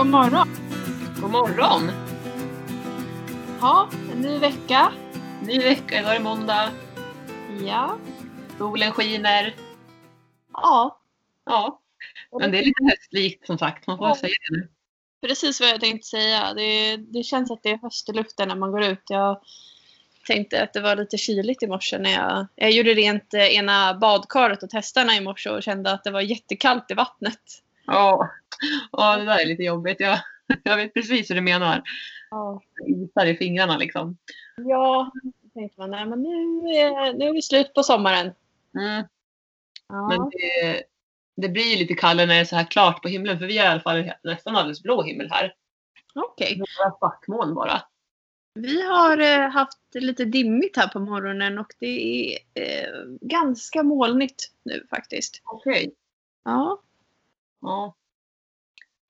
God morgon! God morgon! Ja, en ny vecka. Ny vecka, idag är det måndag. Ja. Solen skiner. Ja, Ja, men det är lite höstlikt som sagt. Man får Ja. säga det nu. precis vad jag tänkte säga. Det, det känns att det är höst i luften när man går ut. Jag tänkte att det var lite kyligt i morse när jag, jag gjorde rent eh, ena badkaret och hästarna i morse och kände att det var jättekallt i vattnet. Ja. ja, det där är lite jobbigt. Jag, jag vet precis hur du menar. Ja. Isar i fingrarna liksom. Ja, då tänkte man nej, men nu är, nu är vi slut på sommaren. Mm. Ja. Men det, det blir ju lite kallare när det är så här klart på himlen. För vi har i alla fall nästan alldeles blå himmel här. Okej. Några fackmoln bara. Vi har eh, haft lite dimmigt här på morgonen och det är eh, ganska molnigt nu faktiskt. Okej. Ja. Ja.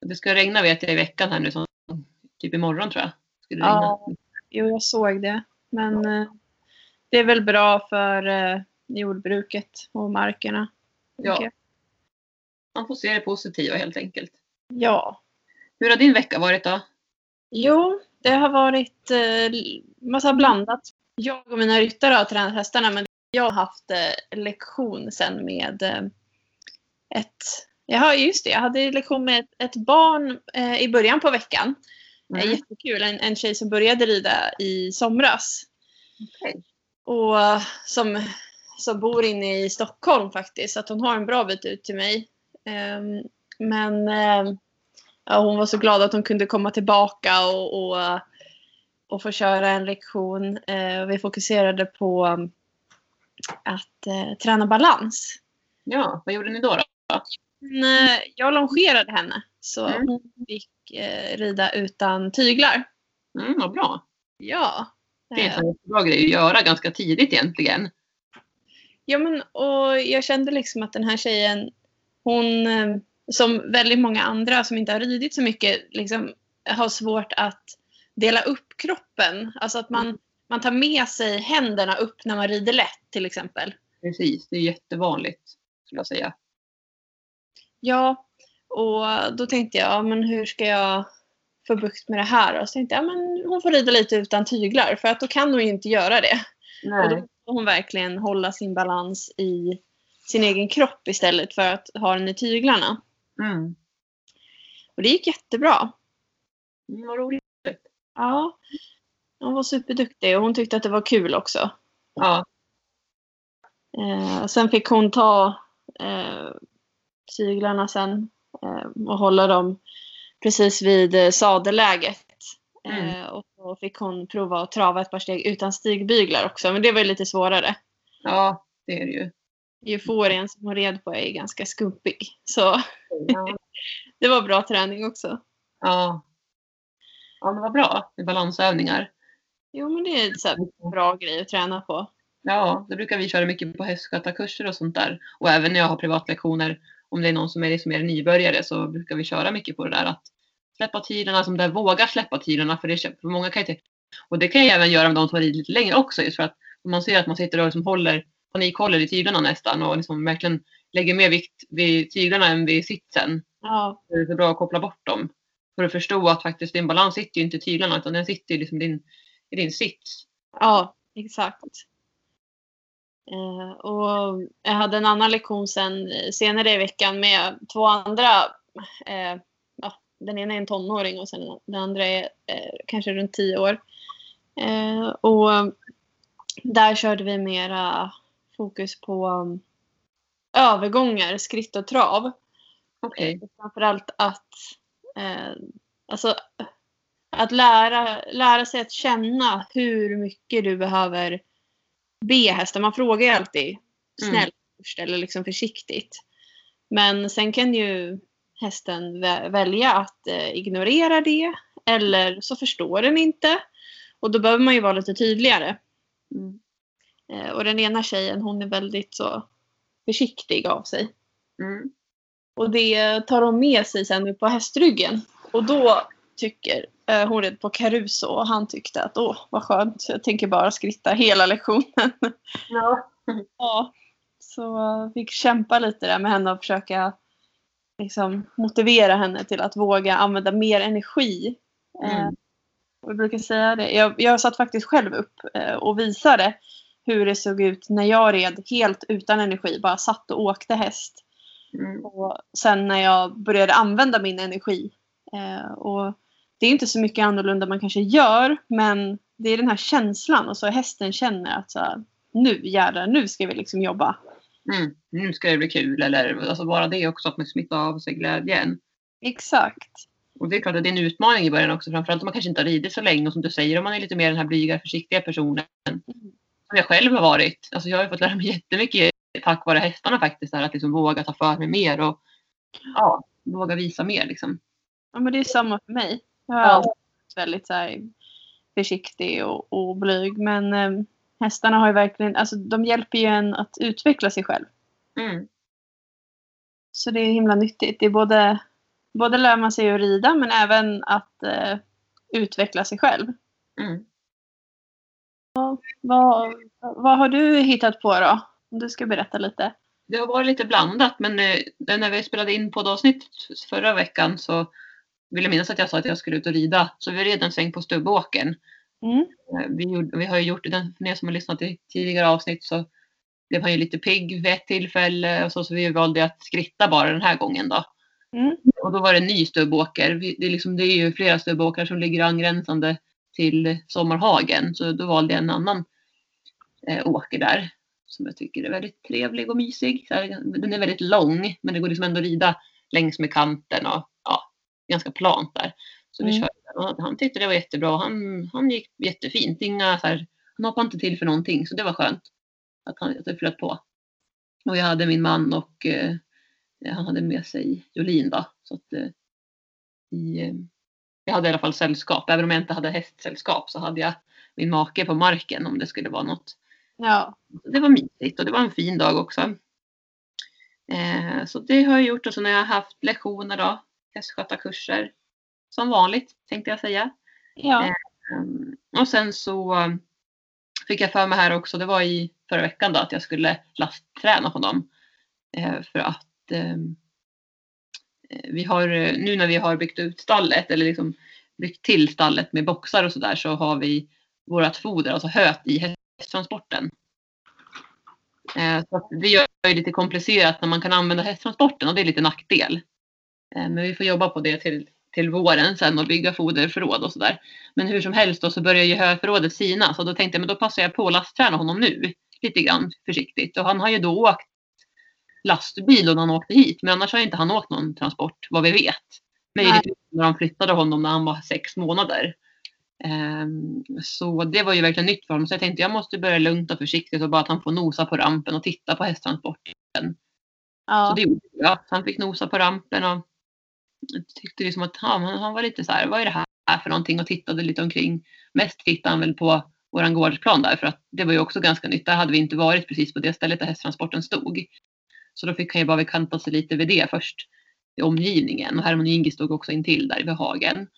Det ska regna vet jag i veckan här nu. Som, typ imorgon tror jag. Ska det Ja. regna. Jo, jag såg det. Men eh, det är väl bra för eh, jordbruket och markerna. Ja. Man får se det positiva helt enkelt. Ja. Hur har din vecka varit då? Jo, det har varit eh, massa blandat. Jag och mina ryttare har tränat hästarna men jag har haft eh, lektion sen med eh, ett... Ja, just det. Jag hade lektion med ett, barn eh, i början på veckan. Mm. Mm. Jättekul. En, en tjej som började rida i somras. Okej. Och eh, som, som bor inne i Stockholm faktiskt. Så att hon har en bra bit ut till mig. Ehm, men ehm, ja, hon var så glad att hon kunde komma tillbaka och, och, eh, och få köra en lektion. Eh, vi fokuserade på um, att eh, träna balans. Ja, vad gjorde ni då? då? Eh, jag longerade henne så Mm. hon fick eh, rida utan tyglar. Mm, vad bra. Ja. Det är Eh, en bra grej att göra ganska tidigt egentligen. Ja, men och jag kände liksom att den här tjejen, hon eh, som väldigt många andra som inte har ridit så mycket, liksom har svårt att dela upp kroppen. Alltså att man, man tar med sig händerna upp när man rider lätt till exempel. Precis, det är jättevanligt skulle jag säga. Ja, och då tänkte jag, ja, men hur ska jag få bukt med det här? Och så tänkte jag, ja, men hon får rida lite utan tyglar för att då kan hon ju inte göra det. Och då Nej. får hon verkligen hålla sin balans i sin egen kropp istället för att ha den i tyglarna. Mm. Och det gick jättebra. Mm, vad roligt. Ja. Hon var superduktig och hon tyckte att det var kul också. Ja, Eh, sen fick hon ta eh, tyglarna sen eh, och hålla dem precis vid eh, sadelläget. Mm. Eh, och så fick hon prova att trava ett par steg utan stigbyglar också. Men det var ju lite svårare. ja, det är det ju. Euforien som hon red på är ganska skumpig. Så Ja. det var bra träning också. Ja, ja men vad bra med balansövningar. Jo men det är en bra grej att träna på. Ja, det brukar vi köra mycket på hästskötarkurser och sånt där. Och även när jag har privatlektioner, om det är någon som är liksom mer nybörjare så brukar vi köra mycket på det där att släppa tyglarna, som där vågar släppa tyglarna. För, det, för många kan ju inte, och det kan jag även göra med de som har ridit lite längre också. Just för att om man ser att man sitter och liksom håller, panikhåller i tyglarna nästan och liksom verkligen lägger mer vikt vid tyglarna än vid sitsen. Ja, Så är det så bra att koppla bort dem. För att förstå att faktiskt din balans sitter ju inte i tyglarna utan den sitter ju liksom i din, i din sits. ja exakt. Eh, och jag hade en annan lektion sen eh, senare i veckan med två andra. Eh, ja, den ena är en tonåring och sen den andra är eh, kanske runt tio år. Eh, och där körde vi mera fokus på um, övergångar, skritt och trav. Okej. Eh, Framförallt att, alltså, att lära, lära sig att känna hur mycket du behöver be hästen. Man frågar ju alltid Mm. snällt först eller liksom försiktigt. Men sen kan ju hästen vä- välja att eh, ignorera det eller så förstår den inte. Och då behöver man ju vara lite tydligare. Mm. Eh, och den ena tjejen hon är väldigt så försiktig av sig. Mm. Och det tar hon med sig sen på hästryggen. Och då tycker eh, hon red på Caruso och han tyckte att åh vad skönt, jag tänker bara skritta hela lektionen. Ja. ja. Så eh, fick kämpa lite där med henne och försöka liksom, motivera henne till att våga använda mer energi. Mm. Eh, jag brukar säga det. Jag, jag satt faktiskt själv upp eh, och visade hur det såg ut när jag red helt utan energi. Bara satt och åkte häst. Mm. Och sen när jag började använda min energi. Eh, och det är inte så mycket annorlunda man kanske gör. Men det är den här känslan. Och så hästen känner att så här, nu jädrar, nu ska vi liksom jobba. Mm. Nu ska det bli kul. Eller alltså bara det också att man smittar av sig glädjen. Exakt. Och det är klart att det är en utmaning i början också. Framförallt om man kanske inte har ridit så länge och som du säger om man är lite mer den här blyga försiktiga personen. Som jag själv har varit. Alltså jag har fått lära mig jättemycket tack vare hästarna faktiskt. Här, att liksom våga ta för mig mer och ja, våga visa mer liksom. Ja, men det är samma för mig. Ja. väldigt så här, försiktig och, och blyg. Men eh, hästarna har ju verkligen, alltså de hjälper ju en att utveckla sig själv. Mm. Så det är himla nyttigt. Det är både, både lär man sig att rida men även att eh, utveckla sig själv. Mm. Vad, vad har du hittat på då? Om du ska berätta lite. Det har varit lite blandat men eh, när vi spelade in poddavsnitt förra veckan så vill jag minnas att jag sa att jag skulle ut och rida. Så vi red en sväng på Stubbåkern. Mm. Eh, Vi, gjorde, vi har ju gjort den, för er som har lyssnat till tidigare avsnitt så blev han ju lite pigg vid ett tillfälle och så, så vi valde att skritta bara den här gången då. Mm. Och då var det en ny stubbåker. Vi, det, är liksom, det är ju flera stubbåkrar som ligger angränsande till Sommarhagen så då valde jag en annan eh, åker där som jag tycker är väldigt trevlig och mysig. Här, den är väldigt lång men det går liksom ändå att rida längs med kanten och ja, ganska plant där. Så vi Mm. körde han tyckte det var jättebra. Han, han gick jättefint. Inga, så här, han hoppade inte till för någonting så det var skönt att, han, att det flöt på. Och jag hade min man och eh, han hade med sig Jolin då. Så att, eh, i, eh, jag hade i alla fall sällskap. Även om jag inte hade hästsällskap så hade jag min make på marken om det skulle vara något. Ja. Det var mysigt och det var en fin dag också. Eh, så det har jag gjort och så när jag har haft lektioner då, hästskötarkurser. Som vanligt tänkte jag säga. Ja. Eh, och sen så fick jag för mig här också, det var i förra veckan då, att jag skulle lastträna honom. Eh, för att um, eh, vi har, eh, nu när vi har byggt ut stallet eller liksom byggt till stallet med boxar och sådär så har vi vårat foder, alltså höet i hästtransporten. Eh, så det gör det lite komplicerat när man kan använda hästtransporten och det är lite nackdel. Eh, men vi får jobba på det till, till våren sen och bygga foderförråd och sådär. Men hur som helst då så börjar ju höförrådet sina så då tänkte jag men då passar jag på att lastträna honom nu. Lite grann försiktigt och han har ju då åkt lastbil då när han åkte hit men annars har inte han åkt någon transport vad vi vet. Möjligtvis när de flyttade honom när han var sex månader. Ehm, så det var ju verkligen nytt för honom så jag tänkte jag måste börja lugnt och försiktigt och bara att han får nosa på rampen och titta på hästtransporten. Så Ja. det gjorde jag. Så han fick nosa på rampen och tyckte liksom att han, han var lite så här, vad är det här för någonting och tittade lite omkring. Mest tittade han väl på våran gårdsplan där för att det var ju också ganska nytt. Där hade vi inte varit precis på det stället där hästtransporten stod. Så då fick han ju bara bekanta sig lite vid det först. I omgivningen och Herman Ingi stod också intill där vid hagen.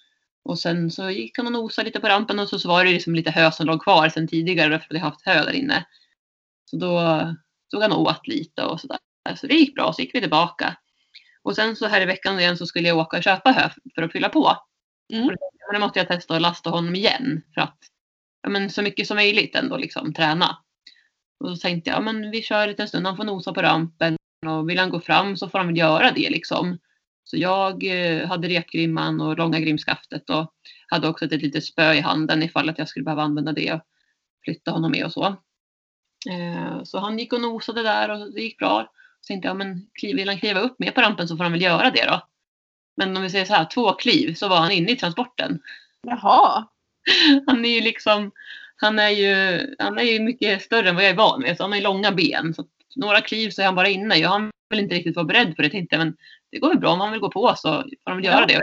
Och sen så gick han och nosade lite på rampen och så, så var det liksom lite hö som låg kvar sen tidigare för att vi haft hö där inne. Så då stod han och åt lite och sådär. Så det gick bra, så gick vi tillbaka. Och sen så här i veckan igen så skulle jag åka och köpa hö för att fylla på. Mm. Men då måste jag testa att lasta honom igen för att ja, men så mycket som möjligt ändå liksom träna. Och då tänkte jag, ja, men vi kör en liten stund, han får nosa på rampen och vill han gå fram så får han väl göra det liksom. Så jag eh, hade repgrimman och långa grimskaftet och hade också ett litet spö i handen ifall att jag skulle behöva använda det och flytta honom med och så. Eh, så han gick och nosade där och det gick bra. Så tänkte jag, men vill han kliva upp med på rampen så får han väl göra det då. Men om vi säger så här, två kliv så var han inne i transporten. Jaha. Han är ju liksom, han är ju, han är ju mycket större än vad jag är van vid. Så han har ju långa ben. Så några kliv så är han bara inne. Jag har väl inte riktigt varit beredd på det. Tänkte men det går väl bra om han vill gå på så får han väl göra Ja. det.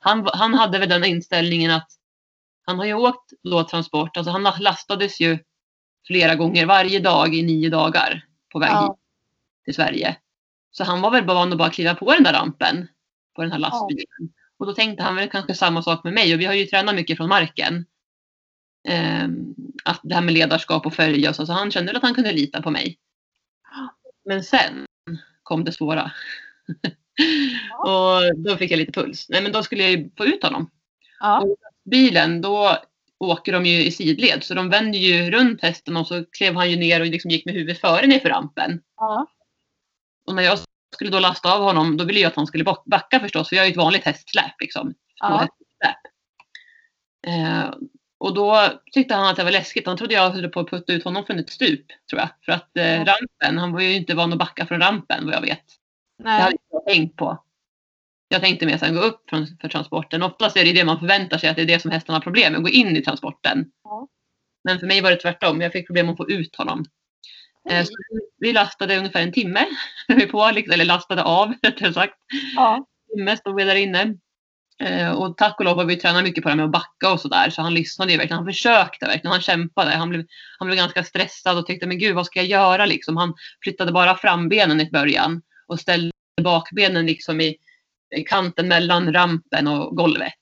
Han, han hade väl den inställningen att han har ju åkt då transport. Alltså han lastades ju flera gånger varje dag i nio dagar på väg hit Ja. Till Sverige. Så han var väl bara van att bara kliva på den där rampen. På den här lastbilen. Och då tänkte han väl kanske samma sak med mig. Och vi har ju tränat mycket från marken. Ehm, att det här med ledarskap och följa och så. Så han kände väl att han kunde lita på mig. Men sen kom det svåra. och då fick jag lite puls. Nej men då skulle jag ju få ut honom. Ja. Och bilen, då åker de ju i sidled så de vänder ju runt hästen och så klev han ju ner och liksom gick med huvudet före ner för rampen. Ja. Och när jag skulle då lasta av honom då ville jag att han skulle backa förstås för jag är ju ett vanligt hästsläp liksom. Ja. Eh, och då tyckte han att det var läskigt. Han trodde jag höll på att putta ut honom från ett stup tror jag. För att eh, rampen, han var ju inte van att backa från rampen vad jag vet. Det Nej. hade inte jag tänkt på. Jag tänkte mer sen gå upp från, för transporten. Oftast är det det man förväntar sig att det är det som hästarna har problem med, att gå in i transporten. Ja. Men för mig var det tvärtom. Jag fick problem att få ut honom. Eh, så vi lastade ungefär en timme. Vi på, liksom, eller lastade av rättare sagt. Ja. En timme stod vi där inne. Eh, och tack och lov har vi tränat mycket på det här med att backa och sådär. Så han lyssnade ju verkligen. Han försökte verkligen. Han kämpade. Han blev, han blev ganska stressad och tyckte men gud vad ska jag göra liksom. Han flyttade bara fram benen i början och ställde bakbenen liksom i, i kanten mellan rampen och golvet.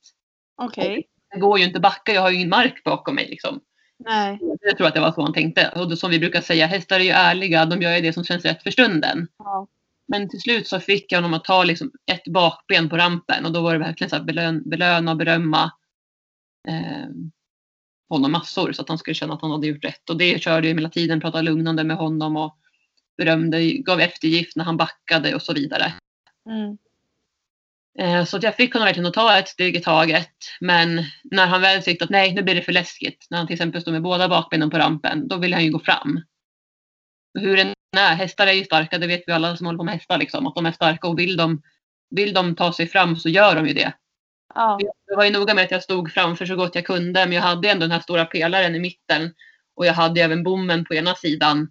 Okej. Det går ju inte att backa. Jag har ju ingen mark bakom mig liksom. Nej. Jag tror att det var så han tänkte. Och som vi brukar säga, hästar är ju ärliga. De gör ju det som känns rätt för stunden. Ja. Men till slut så fick jag honom att ta liksom ett bakben på rampen och då var det verkligen så belön, belöna och berömma eh, honom massor så att han skulle känna att han hade gjort rätt. Och det körde jag hela tiden, pratade lugnande med honom och berömde, gav eftergift när han backade och så vidare. Mm. Eh, så jag fick honom verkligen att ta ett steg i taget. Men när han väl tyckte att nej, nu blir det för läskigt. När han till exempel stod med båda bakbenen på rampen, då ville han ju gå fram. Hur den är, hästar är ju starka, det vet vi alla som håller på med hästar. Liksom, att de är starka och vill de, vill de ta sig fram så gör de ju det. Ja. Jag var ju noga med att jag stod framför så gott jag kunde, men jag hade ändå den här stora pelaren i mitten. Och jag hade även bommen på ena sidan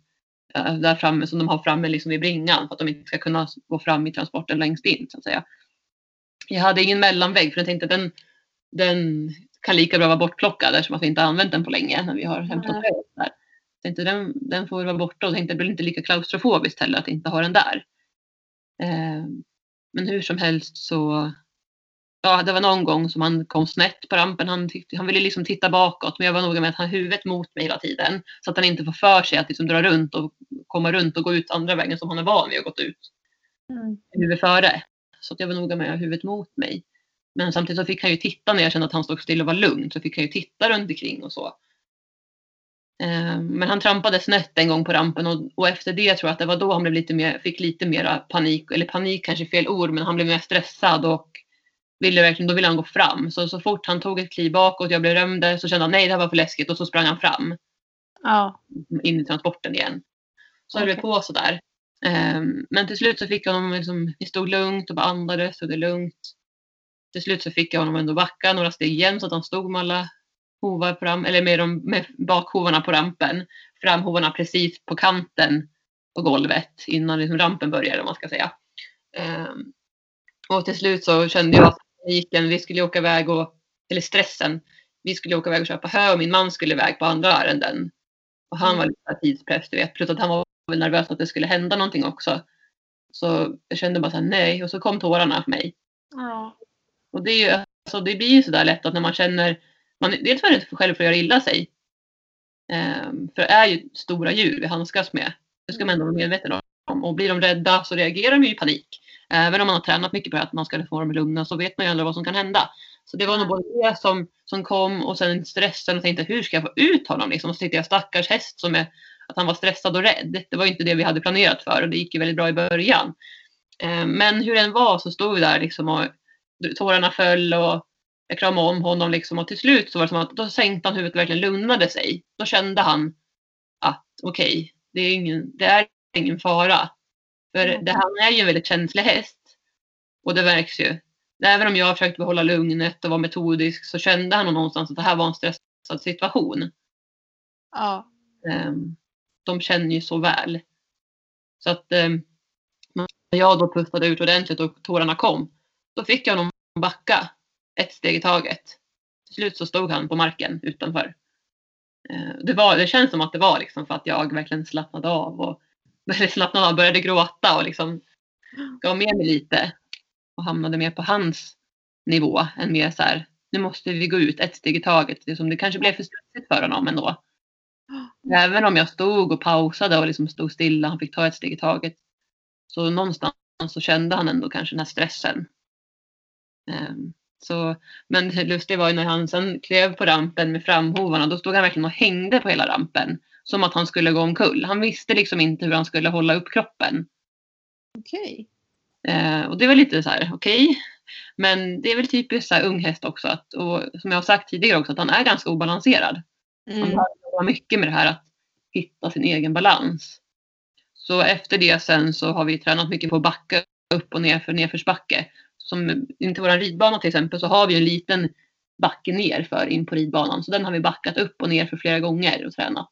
eh, där framme som de har framme liksom i bringan för att de inte ska kunna gå fram i transporten längst in så att säga. Jag hade ingen mellanvägg för jag tänkte att den, den kan lika bra vara bortplockad eftersom att vi inte har använt den på länge när vi har hämtat. Där. Jag tänkte den, den får vara borta och tänkte det blir inte lika klaustrofobiskt heller att inte ha den där. Eh, men hur som helst så Ja, det var någon gång som han kom snett på rampen. Han, tyckte, han ville liksom titta bakåt men jag var noga med att ha huvudet mot mig hela tiden. Så att han inte får för sig att liksom dra runt och komma runt och gå ut andra vägen som han är van vid att gått ut. Mm. Huvudet före. Så att jag var noga med att ha huvudet mot mig. Men samtidigt så fick han ju titta när jag kände att han stod still och var lugn. Så fick han ju titta runt omkring och så. Eh, Men han trampade snett en gång på rampen och, och efter det tror jag att det var då han blev lite mer, fick lite mera panik. Eller panik kanske är fel ord men han blev mer stressad och ville verkligen, då ville han gå fram. Så, så fort han tog ett kliv bakåt, jag blev römde, så kände han nej det här var för läskigt och så sprang han fram Ja. in i transporten igen. Så höll vi Okej. på sådär. Um, men till slut så fick jag honom, liksom, vi stod lugnt och bara andades, tog det lugnt. Till slut så fick jag honom ändå backa några steg igen så att han stod med alla hovar fram, eller med, de, med bakhovarna på rampen. Framhovarna precis på kanten på golvet innan liksom rampen började om man ska säga. Ehm, och till slut så kände jag att paniken, vi skulle åka iväg och, eller stressen, vi skulle åka iväg och köpa hö och min man skulle iväg på andra ärenden. Och han var lite tidspress, du vet. Plus att han var väl nervös att det skulle hända någonting också. Så jag kände bara så här, nej. Och så kom tårarna för mig. Ja. Och det, är ju, alltså, det blir ju sådär lätt att när man känner, man, dels var det själv för att göra illa sig. Ehm, för det är ju stora djur vi handskas med. Det ska man ändå vara medveten om. Och blir de rädda så reagerar de ju i panik. Även om man har tränat mycket på att man ska få dem lugna så vet man ju aldrig vad som kan hända. Så det var nog både det som, som kom och sen stressen och tänkte hur ska jag få ut honom liksom. Och så tänkte jag stackars häst som är, att han var stressad och rädd. Det var inte det vi hade planerat för och det gick ju väldigt bra i början. Eh, Men hur den var så stod vi där liksom och tårarna föll och jag kramade om honom liksom och till slut så var det som att då sänkte han huvudet och verkligen lugnade sig. Då kände han att okej, det, är ingen, det är ingen fara. För Mm. det här är ju en väldigt känslig häst. Och det märks ju. Även om jag försökte behålla lugnet och vara metodisk så kände han någonstans att det här var en stressad situation. Ja. Ehm, de känner ju så väl. Så att eh, när jag då pustade ut ordentligt och tårarna kom, då fick jag honom backa ett steg i taget. Till slut så stod han på marken utanför. Eh, Det, var, det känns som att det var liksom för att jag verkligen slappnade av och eller slappnade av, började gråta och liksom gav med mig lite och hamnade mer på hans nivå än mer så här, nu måste vi gå ut ett steg i taget. Det, som det kanske blev för stressigt för honom ändå. Även om jag stod och pausade och liksom stod stilla, han fick ta ett steg i taget. Så någonstans så kände han ändå kanske den här stressen. Ehm, så, men det lustiga var ju när han sen klev på rampen med framhovarna, då stod han verkligen och hängde på hela rampen. Som att han skulle gå omkull. Han visste liksom inte hur han skulle hålla upp kroppen. Okej. Eh, och det var lite så här, okej. Okay. Men det är väl typiskt så här ung häst också. Att, och som jag har sagt tidigare också, att han är ganska obalanserad. Mm. Han har mycket med det här att hitta sin egen balans. Så efter det sen så har vi tränat mycket på att backa upp och ner för nedförsbacke. Som inte vår ridbana till exempel så har vi en liten backe ner för in på ridbanan. Så den har vi backat upp och ner för flera gånger och tränat.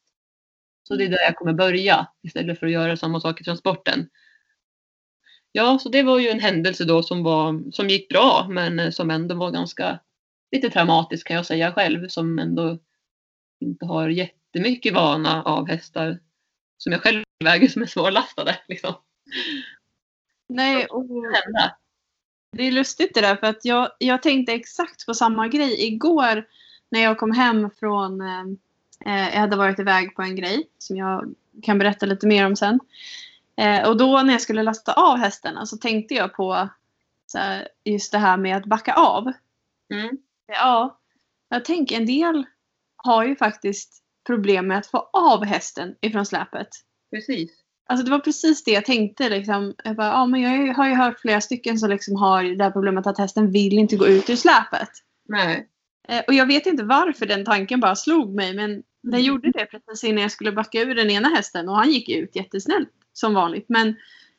Så det är där jag kommer börja istället för att göra samma sak i transporten. Ja, så det var ju en händelse då som, var, som gick bra men som ändå var ganska lite traumatisk kan jag säga själv som ändå inte har jättemycket vana av hästar som jag själv väger som är svårlastade. Liksom. Nej, och det är lustigt det där för att jag, jag tänkte exakt på samma grej igår när jag kom hem från eh, eh, jag hade varit iväg på en grej som jag kan berätta lite mer om sen. Eh, och då när jag skulle lasta av hästarna så tänkte jag på här, just det här med att backa av. Mm. Ja, jag tänker en del har ju faktiskt problem med att få av hästen ifrån släpet. Precis. Alltså det var precis det jag tänkte. Liksom. Jag, bara, ja, men jag har ju hört flera stycken som liksom har det här problemet att hästen vill inte gå ut ur släpet. Nej. Eh, och jag vet inte varför den tanken bara slog mig men den mm. gjorde det precis innan jag skulle backa ur den ena hästen och han gick ut jättesnällt som vanligt. Men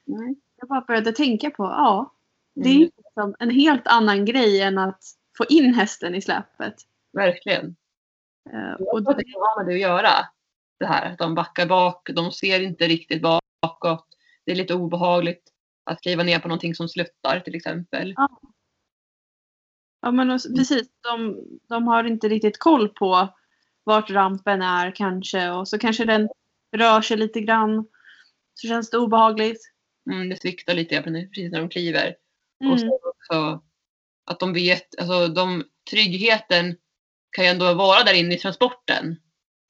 mm. jag bara började tänka på, ja, det är liksom en helt annan grej än att få in hästen i släpet. Verkligen. Uh, och det har med det att göra. Det här att de backar bak, de ser inte riktigt bakåt. Det är lite obehagligt att kliva ner på någonting som sluttar till exempel. Ja, ja men och, precis. De, de har inte riktigt koll på vart rampen är kanske och så kanske den rör sig lite grann. Så känns det obehagligt. Mm, det sviktar lite precis när de kliver. Mm. Och så också att de vet, alltså de, tryggheten kan ju ändå vara där inne i transporten.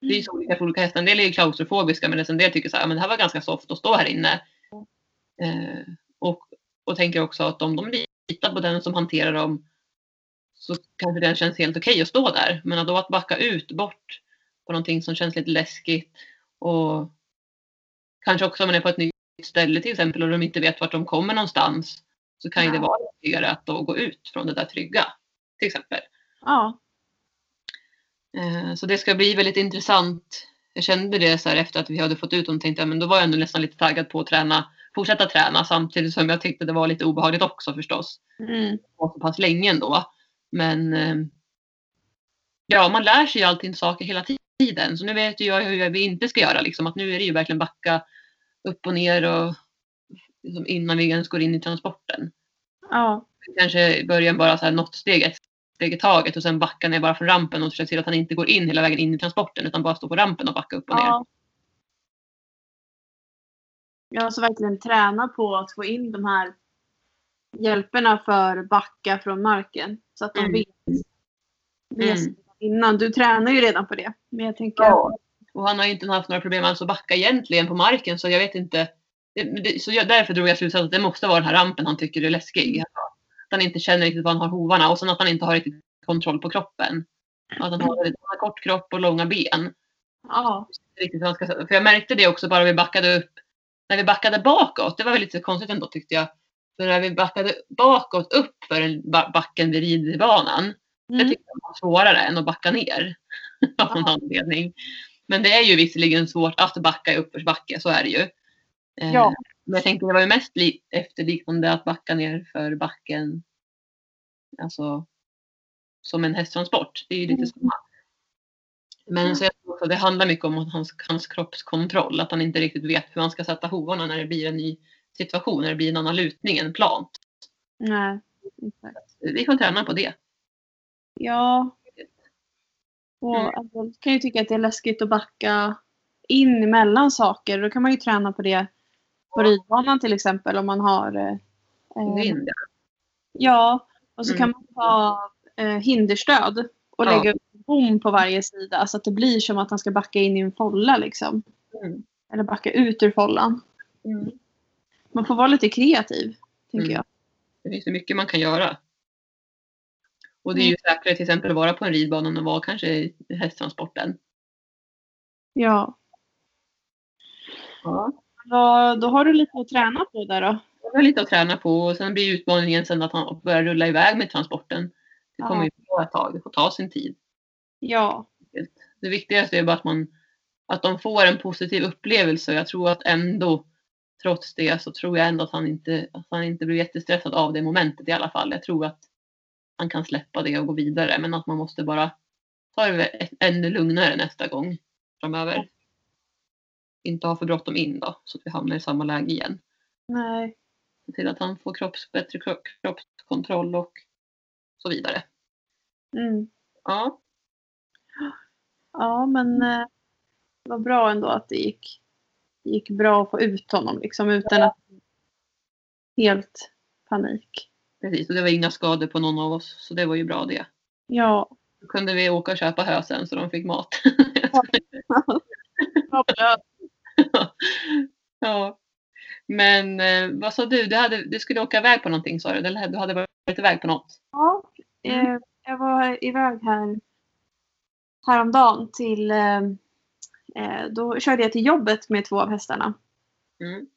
Det är ju så mm. olika för olika hästar. En del är ju klaustrofobiska men en del tycker så här, men det här var ganska soft att stå här inne. Eh, och, och tänker också att om de litar på den som hanterar dem så kanske det känns helt okej okay att stå där. Men att då att backa ut bort på någonting som känns lite läskigt och kanske också om man är på ett nytt ställe till exempel och de inte vet vart de kommer någonstans så kan ja. det vara lättare att då gå ut från det där trygga till exempel. Ja. Eh, så det ska bli väldigt intressant. Jag kände det så efter att vi hade fått ut dem tänkte jag men då var jag ändå nästan lite taggad på att träna, fortsätta träna samtidigt som jag tyckte det var lite obehagligt också förstås. Mm. Och så pass länge ändå. Men eh, ja, man lär sig ju alltid saker hela tiden. Så nu vet jag hur vi inte ska göra. Liksom. Att nu är det ju verkligen backa upp och ner och liksom innan vi ens går in i transporten. Ja. Kanske i början bara så här något steg, steg i taget och sen backa ner bara från rampen och se till att han inte går in hela vägen in i transporten utan bara står på rampen och backa upp och ner. Ja. Ja, så verkligen träna på att få in de här hjälperna för backa från marken. Så att de mm. vet, vet mm. innan. Du tränar ju redan på det. Men jag tänker... Ja. Och han har ju inte haft några problem alls att backa egentligen på marken så jag vet inte. så jag, därför drog jag slutsatsen att det måste vara den här rampen han tycker är läskig. Han inte känner riktigt var han har hovarna och sen att han inte har riktigt kontroll på kroppen. Att han har, han har kort kropp och långa ben. Ja. Riktigt han ska, för jag märkte det också bara vi backade upp. När vi backade bakåt, det var väl lite konstigt ändå tyckte jag. För när vi backade bakåt upp för en backen vid ridbanan. Mm. Det tyckte jag var svårare än att backa ner. av någon anledning. Men det är ju visserligen svårt att backa i uppförsbacke, så är det ju. Eh, ja. Men jag tänkte det var ju mest efterliknande att backa ner för backen. Alltså som en hästtransport. Det är ju lite mm. samma. Men mm. så jag tror att det handlar mycket om hans, hans kroppskontroll. Att han inte riktigt vet hur han ska sätta hovarna när det blir en ny situation, när det blir en annan lutning, en plant. Nej, exakt. Vi får träna på det. Ja, och mm. alltså, kan ju tycka att det är läskigt att backa in emellan saker. Då kan man ju träna på det på ridbanan till exempel om man har eh, Vind, ja. och så mm. kan man ta eh, hinderstöd och lägga upp bom på varje sida så att det blir som att han ska backa in i en folla liksom. Mm. Eller backa ut ur follan. Mm. Man får vara lite kreativ. tänker Mm. jag. Det finns ju mycket man kan göra. Och det är ju säkrare till exempel att vara på en ridbana än att vara kanske i hästtransporten. Ja. Ja. Då har du lite att träna på där då. Det är lite att träna på och sen blir utmaningen sen att han börjar rulla iväg med transporten. Det kommer ju ta ett tag, det får ta sin tid. Ja. Det viktigaste är bara att man att de får en positiv upplevelse. Jag tror att ändå trots det så tror jag ändå att han inte, att han inte blir jättestressad av det momentet i alla fall. Jag tror att han kan släppa det och gå vidare men att man måste bara ta det ännu lugnare nästa gång framöver. Inte ha för bråttom in då så att vi hamnar i samma läge igen. Nej. Se till att han får kropps, bättre kropp, kroppskontroll och så vidare. Mm. Ja, Ja, men eh, det var bra ändå att det gick, det gick bra att få ut honom liksom utan att helt panik. precis. Och det var inga skador på någon av oss så det var ju bra det. Ja. Då kunde vi åka och köpa hö sen så de fick mat. ja. Men eh, vad sa du? Du, hade, du skulle åka iväg på någonting sa du? Eller du hade varit iväg på något? Ja, eh, jag var iväg här häromdagen till, eh, eh, då körde jag till jobbet med två av hästarna. Mm.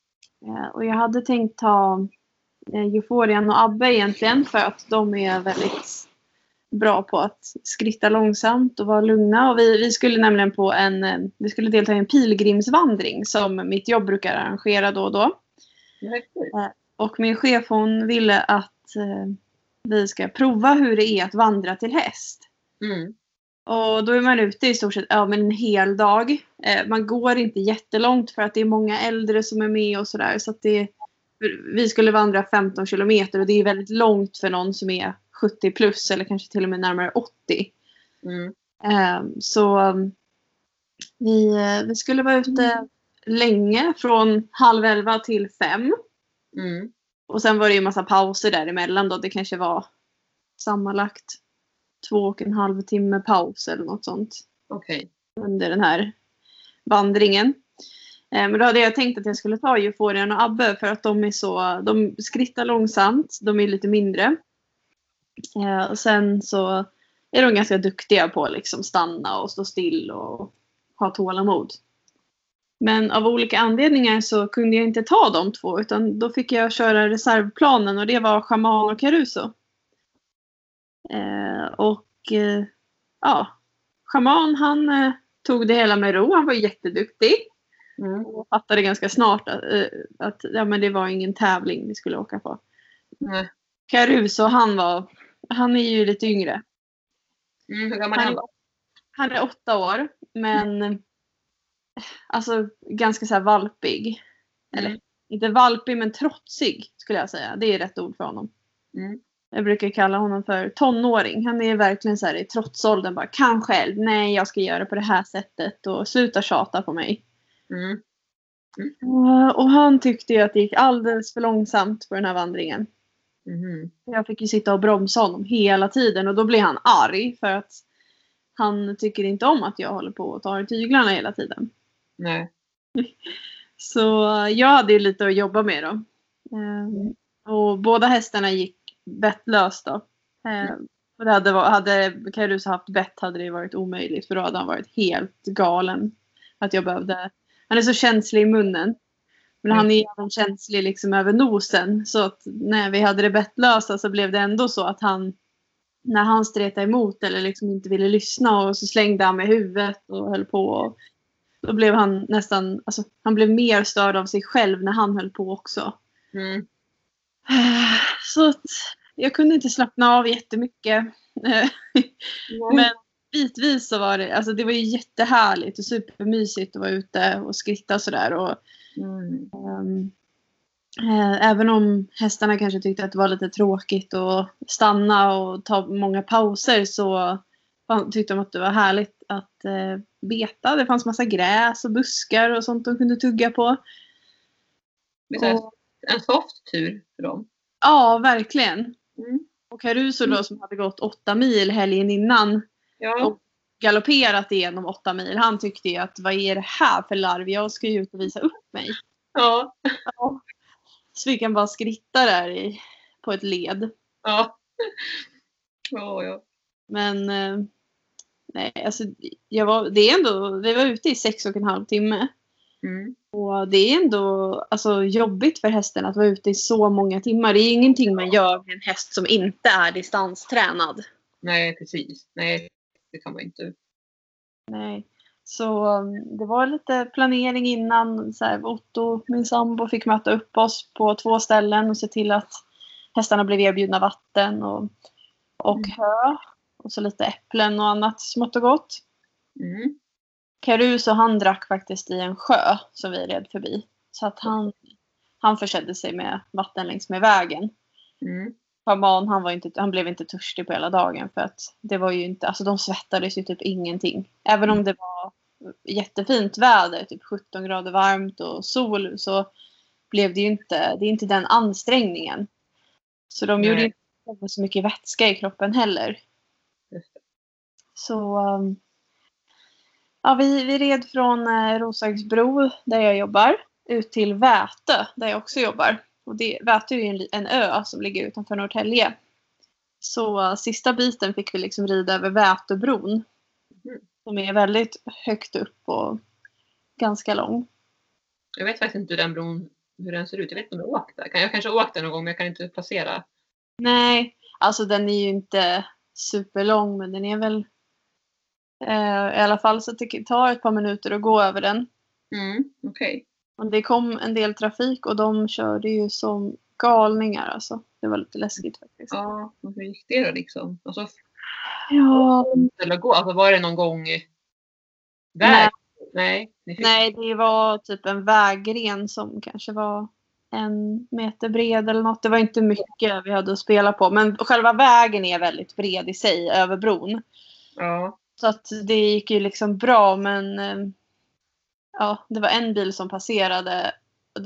Eh, och jag hade tänkt ta eh, Euforian och Abbe egentligen för att de är väldigt bra på att skritta långsamt och vara lugna. Och vi, vi skulle nämligen på en, eh, vi skulle delta i en pilgrimsvandring som mitt jobb brukar arrangera då och då. Och min chef hon ville att eh, vi ska prova hur det är att vandra till häst. Mm. Och då är man ute i stort sett ja, men en hel dag. Eh, man går inte jättelångt för att det är många äldre som är med och sådär. Så att det, vi skulle vandra 15 kilometer och det är väldigt långt för någon som är 70 plus eller kanske till och med närmare 80. Mm. Eh, så um, vi, eh, vi skulle vara ute länge från halv elva till fem. Mm. Och sen var det ju massa pauser däremellan då. Det kanske var sammanlagt två och en halv timme paus eller något sånt Okej. under den här vandringen. Eh, Men då hade jag tänkt att jag skulle ta Euforian och Abbe för att de är så, de skrittar långsamt, de är lite mindre. Eh, Och sen så är de ganska duktiga på att liksom stanna och stå still och ha tålamod. Men av olika anledningar så kunde jag inte ta de två utan då fick jag köra reservplanen och det var Shaman och Caruso. Eh, och eh, ja, Shaman han eh, tog det hela med ro. Han var jätteduktig Mm. och fattade ganska snart att, eh, att ja, men det var ingen tävling vi skulle åka på. Nej. Caruso han var, han är ju lite yngre. Mm. Hur gammal är Han då? han är åtta år men alltså ganska så valpig. Eller Mm. inte valpig men trotsig skulle jag säga. Det är rätt ord för honom. Mm. Jag brukar kalla honom för tonåring. Han är verkligen så här i trotsåldern bara kan själv. Nej jag ska göra på det här sättet och sluta tjata på mig. Mm. Eh, Och han tyckte ju att det gick alldeles för långsamt på den här vandringen. Mhm. Jag fick ju sitta och bromsa honom hela tiden och då blir han arg för att han tycker inte om att jag håller på och tar i tyglarna hela tiden. Nej. Så eh, jag hade ju lite att jobba med då. Eh, Och båda hästarna gick bettlöst då. Eh, Och det hade, hade Caruso haft bett hade det varit omöjligt för då hade han varit helt galen. Att jag behövde, han är så känslig i munnen. Men han är även känslig liksom över nosen. Så att när vi hade det bettlösa så blev det ändå så att han när han stretade emot eller liksom inte ville lyssna och så slängde han med huvudet och höll på. Och då blev han nästan, alltså han blev mer störd av sig själv när han höll på också. Mm. Så att jag kunde inte slappna av jättemycket. Men bitvis så var det, alltså det var ju jättehärligt och supermysigt att vara ute och skritta sådär. Mm. ehm, eh, även om hästarna kanske tyckte att det var lite tråkigt att stanna och ta många pauser så tyckte de att det var härligt att eh, beta. Det fanns massa gräs och buskar och sånt de kunde tugga på. Och, en soft tur för dem. ja, verkligen. Mm. Och Caruso då som hade gått åtta mil helgen innan Ja. Och- galopperat igenom åtta mil. Han tyckte ju att vad är det här för larv? Jag ska ju ut och visa upp mig. ja. Så vi kan bara skritta där i, på ett led. Ja. Ja, ja. Men eh, nej, alltså, jag var, det är ändå, vi var ute i sex och en halv timme. Mm. Och det är ändå alltså, jobbigt för hästen att vara ute i så många timmar. Det är ingenting man gör med en häst som inte är distanstränad. Nej, precis. Nej, det kan man inte. Nej. Så um, det var lite planering innan. Så här, Otto, min sambo, fick möta upp oss på två ställen och se till att hästarna blev erbjudna vatten och, och Mm. hö. Och så lite äpplen och annat smått och gott. Mm. Caruso han drack faktiskt i en sjö som vi red förbi. Så att han, han försedde sig med vatten längs med vägen. Mm. Schaman han, var inte, han blev inte törstig på hela dagen för att det var ju inte, alltså de svettades ju typ ingenting. Även om det var jättefint väder, typ 17 grader varmt och sol så blev det ju inte, det är inte den ansträngningen. Så de gjorde Nej. inte av med så mycket vätska i kroppen heller. Så um, ja, vi, vi red från eh, Roslagsbro där jag jobbar ut till Vätö där jag också jobbar. Och det, Vätö är ju en, en ö som ligger utanför Norrtälje. Så sista biten fick vi liksom rida över Vätöbron. Mhm. Som är väldigt högt upp och ganska lång. Jag vet faktiskt inte hur den bron hur den ser ut. Jag vet inte om jag åkt där. Jag kanske har åkt där någon gång men jag kan inte placera. Nej, alltså den är ju inte superlång men den är väl eh, i alla fall så att det tar ett par minuter att gå över den. Mm. Okej. Och det kom en del trafik och de körde ju som galningar alltså. Det var lite läskigt faktiskt. Ja, och hur gick det då liksom? Alltså, Ja, eller gå, alltså var det någon gång väg? Nej. Nej. nej, det var typ en vägren som kanske var en meter bred eller något. Det var inte mycket vi hade att spela på. Men själva vägen är väldigt bred i sig över bron. Ja. Så att det gick ju liksom bra men eh, ja, det var en bil som passerade.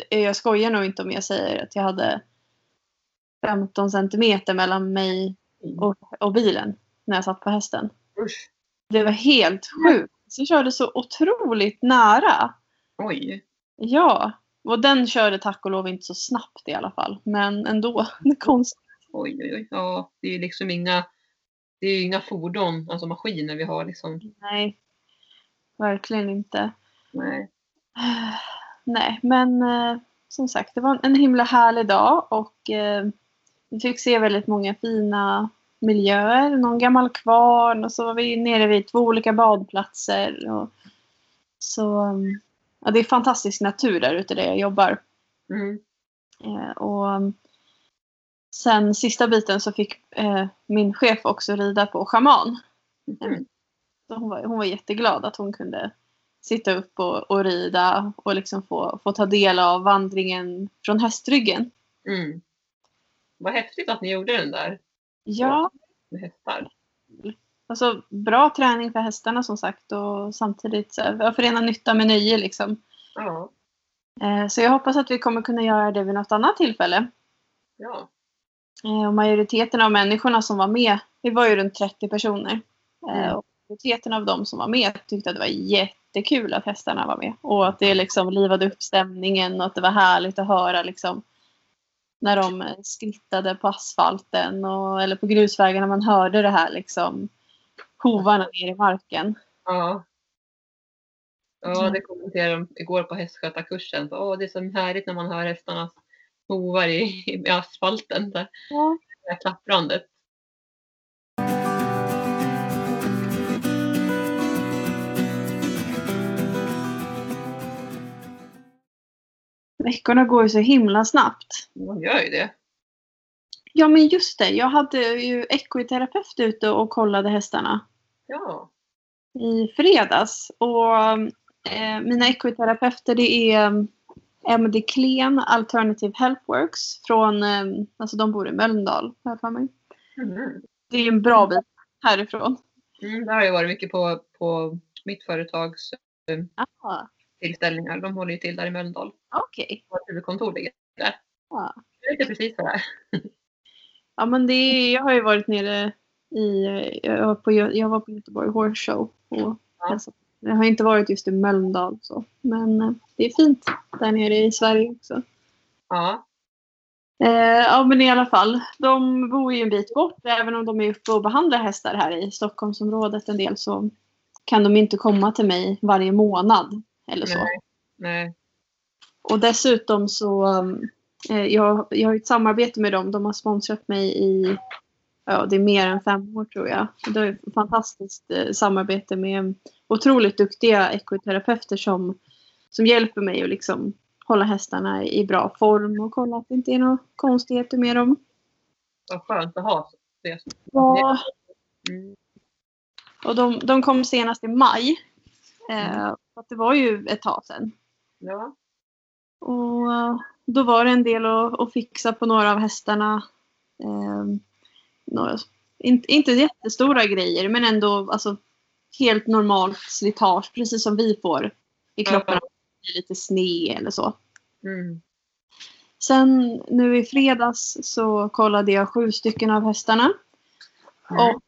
Jag skojar nog inte om jag säger att jag hade 15 centimeter mellan mig och, och bilen när jag satt på hästen. Usch. Det var helt sjukt. Så körde så otroligt nära. Oj. Ja, och den körde tack och lov inte så snabbt i alla fall. Men ändå, det är konstigt. Oj, oj, oj. Ja, det är liksom inga, det är inga fordon, alltså maskiner vi har liksom. Nej, verkligen inte. Nej. Nej, men eh, som sagt, det var en himla härlig dag och eh, vi fick se väldigt många fina miljöer. Någon gammal kvarn och så var vi nere vid två olika badplatser. Och, så um, ja, det är fantastisk natur där ute där jag jobbar. Mm. Eh, och um, sen sista biten så fick eh, min chef också rida på schaman. Mm. Så hon, var, hon var jätteglad att hon kunde sitta upp och, och rida och liksom få, få ta del av vandringen från hästryggen. Mm. Vad häftigt att ni gjorde den där Ja, med hästar. alltså bra träning för hästarna som sagt och samtidigt så här, förena nytta med nöje liksom. Ja. Eh, så jag hoppas att vi kommer kunna göra det vid något annat tillfälle. Ja. Eh, och majoriteten av människorna som var med, vi var ju runt 30 personer. Eh, Mm. Majoriteten av de som var med tyckte att det var jättekul att hästarna var med. Och att det liksom livade upp stämningen och att det var härligt att höra liksom när de skrittade på asfalten och, eller på grusvägarna. Man hörde det här liksom hovarna ner i marken. Ja. Ja, Mm. det kommenterade de igår på hästskötarkursen. Åh, det är så härligt när man hör hästarnas hovar i, i asfalten. Där. Ja. Det här klapprandet. Veckorna går ju så himla snabbt. Man gör ju det. Ja men just det, jag hade ju ekoterapeut ute och kollade hästarna. Ja. i fredags. Och eh, mina ekoterapeuter det är MD Klen Alternative Healthworks från, eh, alltså de bor i Mölndal, jag för mig. Mhm. Det är en bra bit härifrån. Mm, där har jag varit mycket på, på mitt företags Ah, tillställningar. De håller ju till där i Mölndal. Okej. Vårt huvudkontor ligger där. Ja. Jag vet precis det är. Ja men det är, jag har ju varit nere i, jag var på, jag var på Göteborg Horse Show. Och Ja. Jag har inte varit just i Mölndal så. Men eh, det är fint där nere i Sverige också. Ja. Eh, ja men i alla fall. De bor ju en bit bort. Även om de är uppe och behandlar hästar här i Stockholmsområdet en del så kan de inte komma till mig varje månad. Eller så. Nej. Nej. Och dessutom så eh, jag, jag har ett samarbete med dem. De har sponsrat mig i ja, det är mer än fem år tror jag. Det är ett fantastiskt eh, samarbete med otroligt duktiga ekoterapeuter som, som hjälper mig att liksom hålla hästarna i bra form och kolla att det inte är några konstigheter med dem. Vad skönt att ha det. Ja, Mm. och de, de kom senast i maj. Eh, så att det var ju ett tag sedan. Ja. Och eh, då var det en del att, att fixa på några av hästarna. Eh, några, inte, inte jättestora grejer men ändå alltså, helt normalt slitage precis som vi får i kroppen. Ja. Lite sne eller så. Mm. Sen nu i fredags så kollade jag sju stycken av hästarna. Mm. Och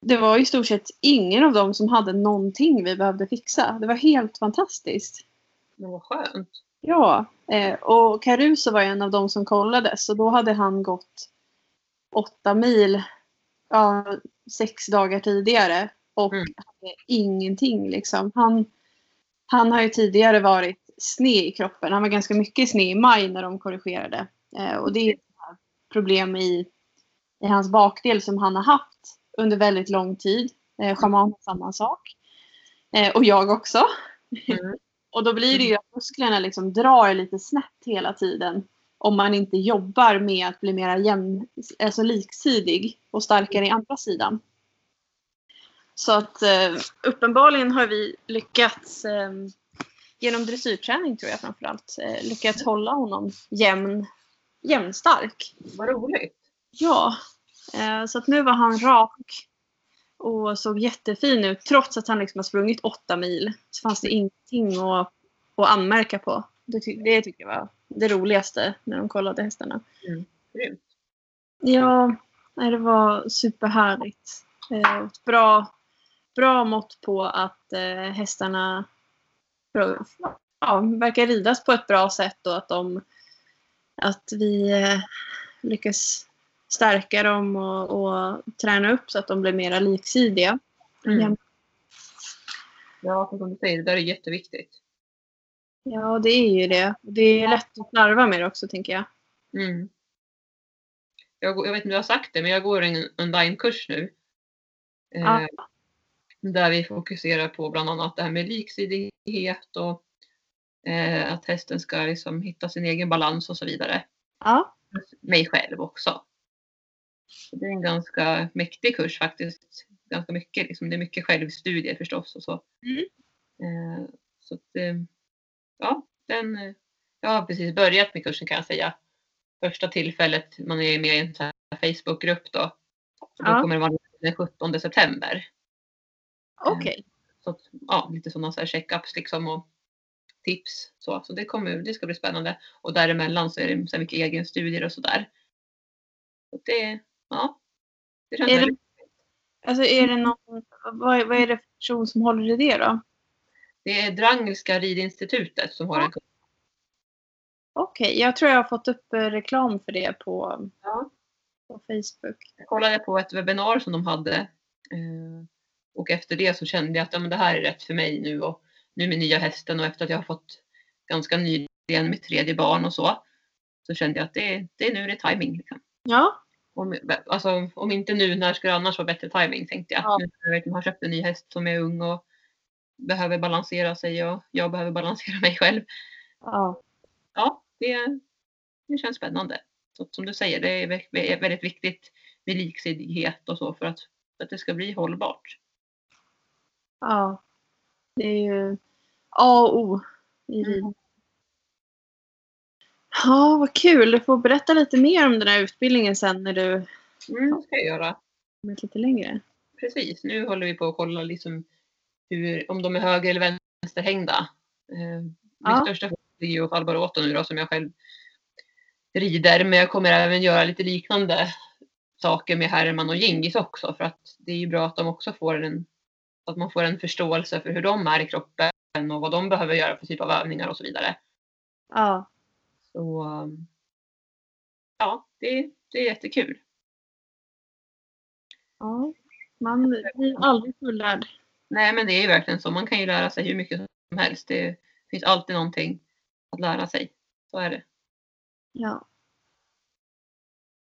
det var i stort sett ingen av dem som hade någonting vi behövde fixa. Det var helt fantastiskt. Men vad skönt. Ja, eh, och Caruso var en av dem som kollades så då hade han gått åtta mil ja, sex dagar tidigare och Mm. hade ingenting liksom. Han, han har ju tidigare varit sne i kroppen. Han var ganska mycket sne i maj när de korrigerade. Eh, och det är ett problem i, i hans bakdel som han har haft under väldigt lång tid. Eh, Shaman har samma sak. Eh, och jag också. Mm. Och då blir det ju att musklerna liksom drar lite snett hela tiden. Om man inte jobbar med att bli mer jämn, alltså liksidig och starkare i andra sidan. Så att eh, uppenbarligen har vi lyckats eh, genom dressyrträning tror jag framförallt eh, lyckats hålla honom jämn, jämnstark. Vad roligt. Ja, så att nu var han rak och såg jättefin ut. Trots att han liksom har sprungit åtta mil så fanns det ingenting att, att anmärka på. Det, ty- det tycker jag var det roligaste när de kollade hästarna. Grymt. Ja, nej, det var superhärligt. Eh, ett bra, bra mått på att eh, hästarna ja, verkar ridas på ett bra sätt och att, de, att vi eh, lyckas stärka dem och, och träna upp så att de blir mera liksidiga. Mm. Ja, som du säger, det där är jätteviktigt. Ja, det är ju det. Det är lätt att slarva med det också, tänker jag. Mm. Jag, jag vet inte om jag har sagt det, men jag går en online-kurs nu. Eh, Ja. Där vi fokuserar på bland annat det här med liksidighet och eh, att hästen ska liksom hitta sin egen balans och så vidare. Ja. Mig själv också. Så det är en ganska mäktig kurs faktiskt. Ganska mycket, liksom, det är mycket självstudier förstås och så. Mm. Eh, så att, eh, ja, den, eh, jag har precis börjat med kursen kan jag säga. Första tillfället, man är med i en Facebookgrupp då. Så då Ja. kommer det vara den 17 september. Okej. Så att, ja, lite sådana så här checkups liksom och tips. Så, så det, kommer, det ska bli spännande. Och däremellan så är det så mycket egenstudier och sådär. Så det, ja. Det känns Är det- Alltså, är det någon, vad, vad är det för person som håller i det då? det är Drangelska ridinstitutet som har en kurs. Okej, jag tror jag har fått upp eh, reklam för det på, Ja. på Facebook. Jag kollade på ett webbinar som de hade. eh, Och efter det så kände jag att ja, men det här är rätt för mig nu. Och nu med nya hästen och efter att jag har fått ganska nyligen mitt tredje barn och så. Så kände jag att det, det är nu det är timing. Liksom. Ja, Om, alltså, om inte nu, när ska det annars vara bättre timing tänkte jag. Ja. Nu jag har köpt en ny häst som är ung och behöver balansera sig och jag behöver balansera mig själv. ja. Ja, det, det känns spännande. Så, som du säger, det är vä- vä- väldigt viktigt med liksidighet och så för att, för att det ska bli hållbart. ja. Det är ju A och O i Mm. Ja, vad kul. Du får berätta lite mer om den här utbildningen sen när du Mm, det ska jag göra. kommit lite längre. Precis, nu håller vi på att kolla liksom hur, om de är höger eller vänsterhängda. Eh, min Ja. största fråga är ju åt Albaroto nu då som jag själv rider. Men jag kommer även göra lite liknande saker med Herman och Gingis också. För att det är ju bra att de också får en, att man får en förståelse för hur de är i kroppen och vad de behöver göra för typ av övningar och så vidare. Ja, Så, ja, det, det är jättekul. Ja, man blir aldrig fullärd. Nej, men det är ju verkligen så. Man kan ju lära sig hur mycket som helst. Det finns alltid någonting att lära sig. Så är det. Ja.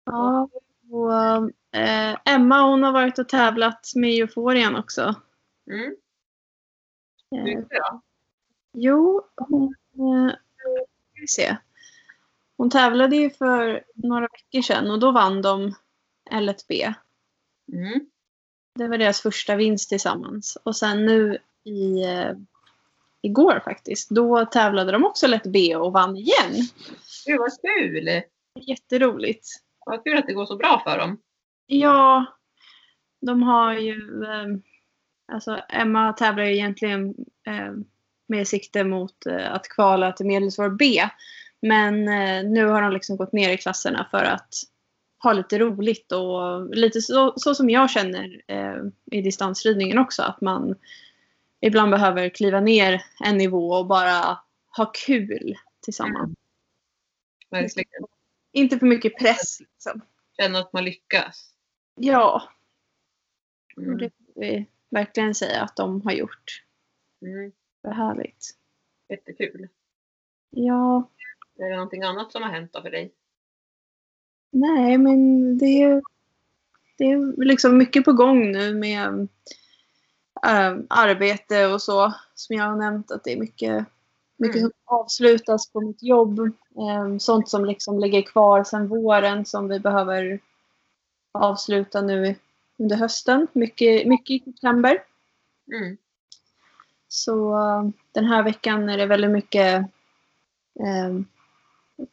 Ja, och eh, Emma hon har varit och tävlat med euforien också. Mm. Eh, Hur gick det då? jo, hon... Eh, ska vi se. Hon tävlade ju för några veckor sedan och då vann de L1B. Mm. Det var deras första vinst tillsammans. Och sen nu i, eh, igår faktiskt, då tävlade de också lätt B och vann igen. Gud vad kul! Jätteroligt. Vad kul att det går så bra för dem. Ja, de har ju... Eh, alltså Emma tävlar ju egentligen eh, med sikte mot att kvala till medelsvår B. Men eh, nu har de liksom gått ner i klasserna för att ha lite roligt och lite så, så som jag känner eh, i distansridningen också. Att man ibland behöver kliva ner en nivå och bara ha kul tillsammans. Verkligen. Inte för mycket press. Liksom. Känna att man lyckas. Ja, Mm. det får vi verkligen säga att de har gjort. Mm. Det är härligt. Jättekul. Ja, Är det någonting annat som har hänt då för dig? nej men det är, det är liksom mycket på gång nu med äh, arbete och så. Som jag har nämnt att det är mycket, mycket Mm. som avslutas på mitt jobb. Eh, sånt som liksom ligger kvar sedan våren som vi behöver avsluta nu under hösten. Mycket, mycket i september. Mm. Så eh, den här veckan är det väldigt mycket eh,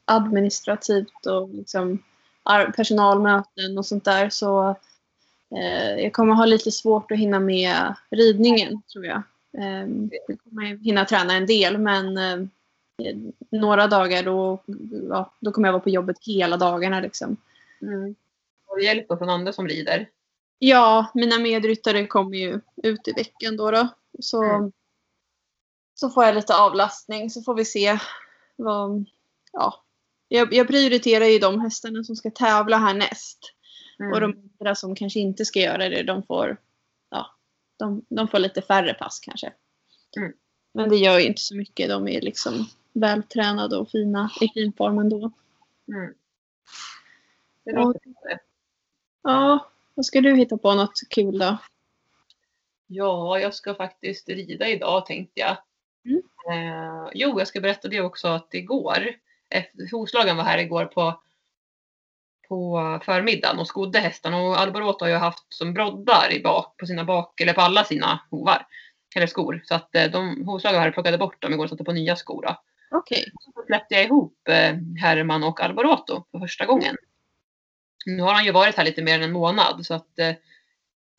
administrativt och liksom personalmöten och sånt där. Så eh, jag kommer ha lite svårt att hinna med ridningen tror jag. Eh, jag kommer hinna träna en del men eh, några dagar då, ja, då kommer jag vara på jobbet hela dagarna. Liksom. Mm. Har du hjälp från andra som rider? Ja, mina medryttare kommer ju ut i veckan då. då. Så, Mm. så får jag lite avlastning så får vi se. Vad, ja. jag, jag prioriterar ju de hästarna som ska tävla härnäst. Mm. Och de andra som kanske inte ska göra det, de får, ja, de, de får lite färre pass kanske. Mm. Men det gör ju inte så mycket. De är liksom vältränade och fina i fin form ändå. Mm. Det Ja. låter bra. Ja, vad ska du hitta på något kul då? Ja, jag ska faktiskt rida idag tänkte jag. Mm. Eh, jo, jag ska berätta det också att igår, efter, hovslagen var här igår på, på förmiddagen och skodde hästarna och Alborota har ju haft som broddar i bak, på sina bak, eller på alla sina hovar, eller skor. Så att eh, de hovslagen var här plockade bort dem igår och satte på nya skor. Då. Okej. Så släppte jag ihop eh, Herman och Alboroto för första gången. Nu har han ju varit här lite mer än en månad så att eh,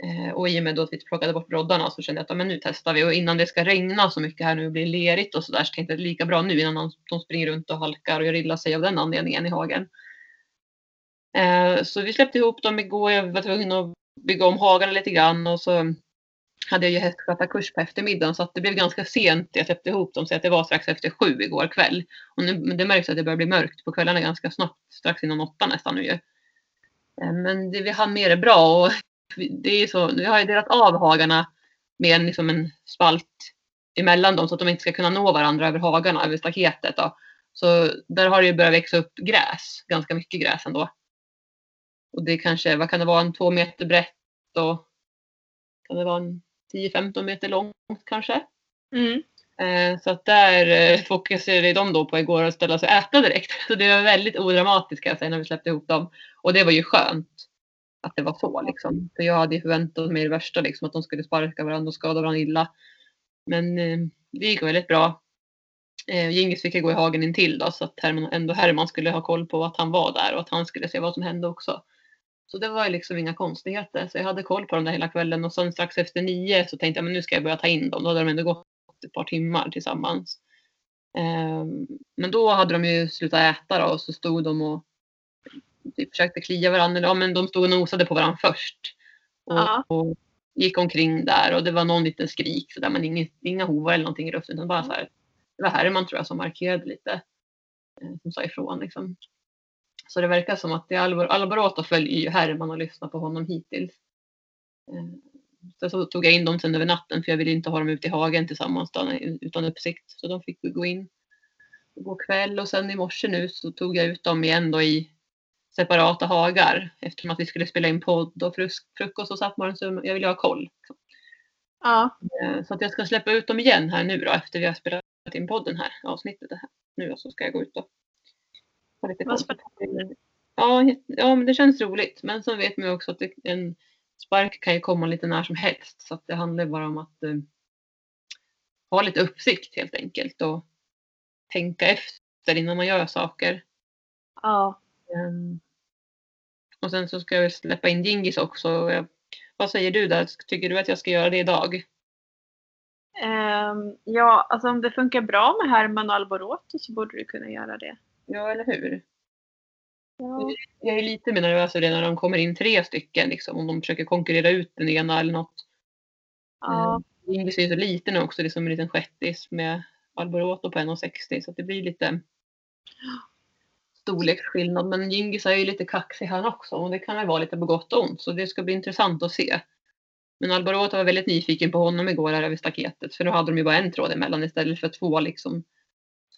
Eh, och i och med då att vi plockade bort broddarna så kände jag att men nu testar vi och innan det ska regna så mycket här nu och bli lerigt och sådär så tänkte jag att det är lika bra nu innan de, springer runt och halkar och gör illa sig av den anledningen i hagen. Eh, så vi släppte ihop dem igår. Jag var tvungen att bygga om hagarna lite grann och så hade jag ju hästskötarkurs på eftermiddagen så att det blev ganska sent jag släppte ihop dem så att det var strax efter sju igår kväll. Och nu, det märks att det börjar bli mörkt på kvällarna ganska snabbt, strax innan åtta nästan nu ju. Eh, men det, vi hann med det bra och det är så, vi har ju delat av hagarna med en, liksom en spalt emellan dem så att de inte ska kunna nå varandra över hagarna, över staketet. Då. Så där har det ju börjat växa upp gräs, ganska mycket gräs ändå. Och det kanske, vad kan det vara, en två meter brett och kan det vara en 10-15 meter långt kanske. Mm. Eh, Så att där eh, fokuserade de då på igår att ställa sig och äta direkt. Så det var väldigt odramatiskt kan jag säga när vi släppte ihop dem. Och det var ju skönt att det var så liksom. För jag hade ju förväntat mig det värsta liksom att de skulle sparka varandra och skada varandra illa. Men eh, det gick väldigt bra. Eh, Gingis fick jag gå i hagen intill då så att Herman, ändå Herman skulle ha koll på att han var där och att han skulle se vad som hände också. Så det var liksom inga konstigheter. Så jag hade koll på dem där hela kvällen och sen strax efter nio så tänkte jag men nu ska jag börja ta in dem. Då hade de ändå gått ett par timmar tillsammans. Eh, men då hade de ju slutat äta då, och så stod de och typ försökte klia varandra. Ja, men de stod och nosade på varandra först. Och, Ja. och gick omkring där och det var någon liten skrik så där, men inga, inga hovar eller någonting i luften. Utan bara så här, det var Herman tror jag som markerade lite. eh, Som sa ifrån liksom. Så det verkar som att det är Albor Alborota följer ju Herman och lyssnar på honom hittills. Eh, Sen så tog jag in dem sen över natten för jag ville inte ha dem ute i hagen tillsammans utan uppsikt. Så de fick gå in igår kväll och sen i morse nu så tog jag ut dem igen då i separata hagar eftersom att vi skulle spela in podd och frukost och satt man så jag ville ha koll. Ja. Eh, Så att jag ska släppa ut dem igen här nu då efter vi har spelat in podden här, avsnittet här. Nu och så ska jag gå ut och ha lite Vad. Ja, ja, men det känns roligt. Men sen vet man ju också att en spark kan ju komma lite när som helst. Så att det handlar bara om att eh, ha lite uppsikt helt enkelt och tänka efter innan man gör saker. Ja. Ehm, och sen så ska jag släppa in Dingis också. Jag, vad säger du där? Tycker du att jag ska göra det idag? Ehm, ja, alltså om det funkar bra med Herman och Alboroto så borde du kunna göra det. Ja, eller hur? Ja. Jag är lite mer nervös över det när de kommer in tre stycken. Liksom, om de försöker konkurrera ut den ena eller något. Ja. Dingis är ju så liten också. Det är som en liten shettis med Alboroto på 1,60 så att det blir lite storleksskillnad. Men Gingis är ju lite kaxig han också och det kan väl vara lite på gott och ont. Så det ska bli intressant att se. Men Alboroto var väldigt nyfiken på honom igår här över staketet. För nu hade de ju bara en tråd emellan istället för två liksom.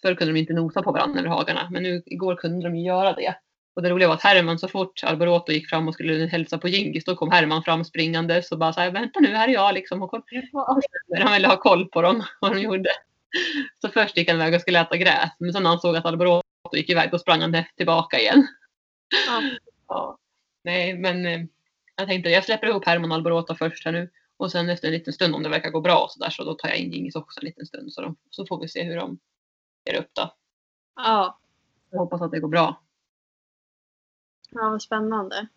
Förr kunde de inte nosa på varandra över hagarna. Men nu igår kunde de ju göra det. Och det roliga var att Herman så fort Alboroto gick fram och skulle hälsa på Gingis då kom Herman fram springande och bara så här, vänta nu här är jag liksom. Och kom, han ville ha koll på dem, vad de gjorde. Så först gick han iväg och skulle äta gräs. Men sen när han såg att Alboroto gick iväg då sprang han tillbaka igen. Ja. Ja. Nej, men eh, jag tänkte jag släpper ihop Herman och Alborota först här nu. Och sen efter en liten stund om det verkar gå bra så där så då tar jag in Gingis också en liten stund. Så, de, så får vi se hur de ger upp då. Ja. Jag hoppas att det går bra. ja, vad spännande.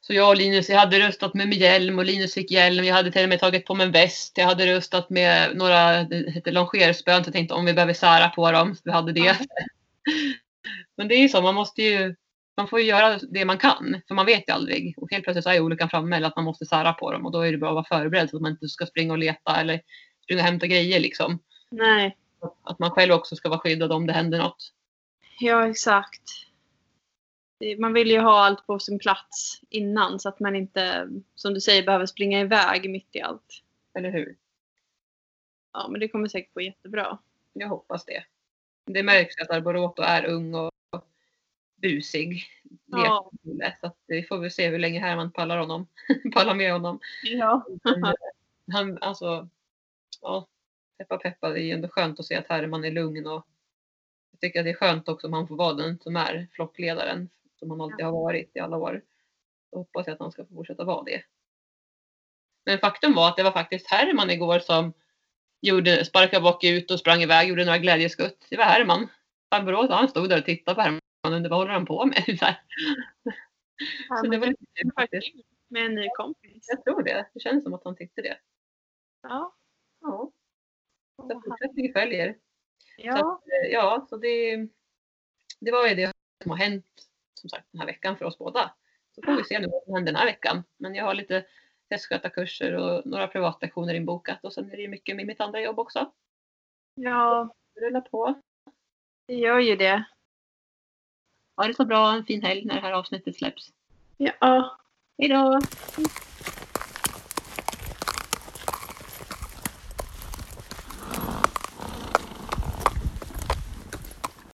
Så jag och Linus, jag hade röstat med, med hjälm och Linus fick hjälm. Jag hade till och med tagit på mig en väst. Jag hade röstat med några longerspön. Så jag tänkte om vi behöver sära på dem. Så vi hade det. Men det är ju så, man måste ju man får ju göra det man kan, för man vet ju aldrig. Och helt plötsligt så är olyckan framme eller att man måste sära på dem och då är det bra att vara förberedd så att man inte ska springa och leta eller springa och hämta grejer liksom. Nej. Att man själv också ska vara skyddad om det händer något. Ja, exakt. Man vill ju ha allt på sin plats innan så att man inte, som du säger, behöver springa iväg mitt i allt. Eller hur? Ja, men det kommer säkert gå jättebra. Jag hoppas det. Det märks att Arboroto är ung och busig. Ja. Så att vi får väl se hur länge Herman pallar honom. pallar med honom. Ja. Eh, han, alltså, ja, peppa peppa, det är ju ändå skönt att se att Herman är lugn och jag tycker att det är skönt också om han får vara den som är flockledaren som han alltid har varit i alla år. Så hoppas jag att han ska få fortsätta vara det. Men faktum var att det var faktiskt Herman igår som gjorde, sparkade bakut och sprang iväg, gjorde några glädjeskutt. Det var Herman. Farbror han stod där och tittade på Herman och undrade vad håller han på med? Så. Ja, så det var lite faktiskt. Med en ny kompis. Jag tror det. Det känns som att han tyckte det. Ja. Ja, så fortsättning följer. Så Ja. att, eh, ja, så det, det var ju det som har hänt som sagt den här veckan för oss båda. Så får vi se nu vad som händer den här veckan. Men jag har lite hästskötarkurser och några privatlektioner inbokat och sen är det ju mycket med mitt andra jobb också. ja, Det rullar på. det gör ju det. Ha det så bra, en fin helg när det här avsnittet släpps. Ja. Hej då!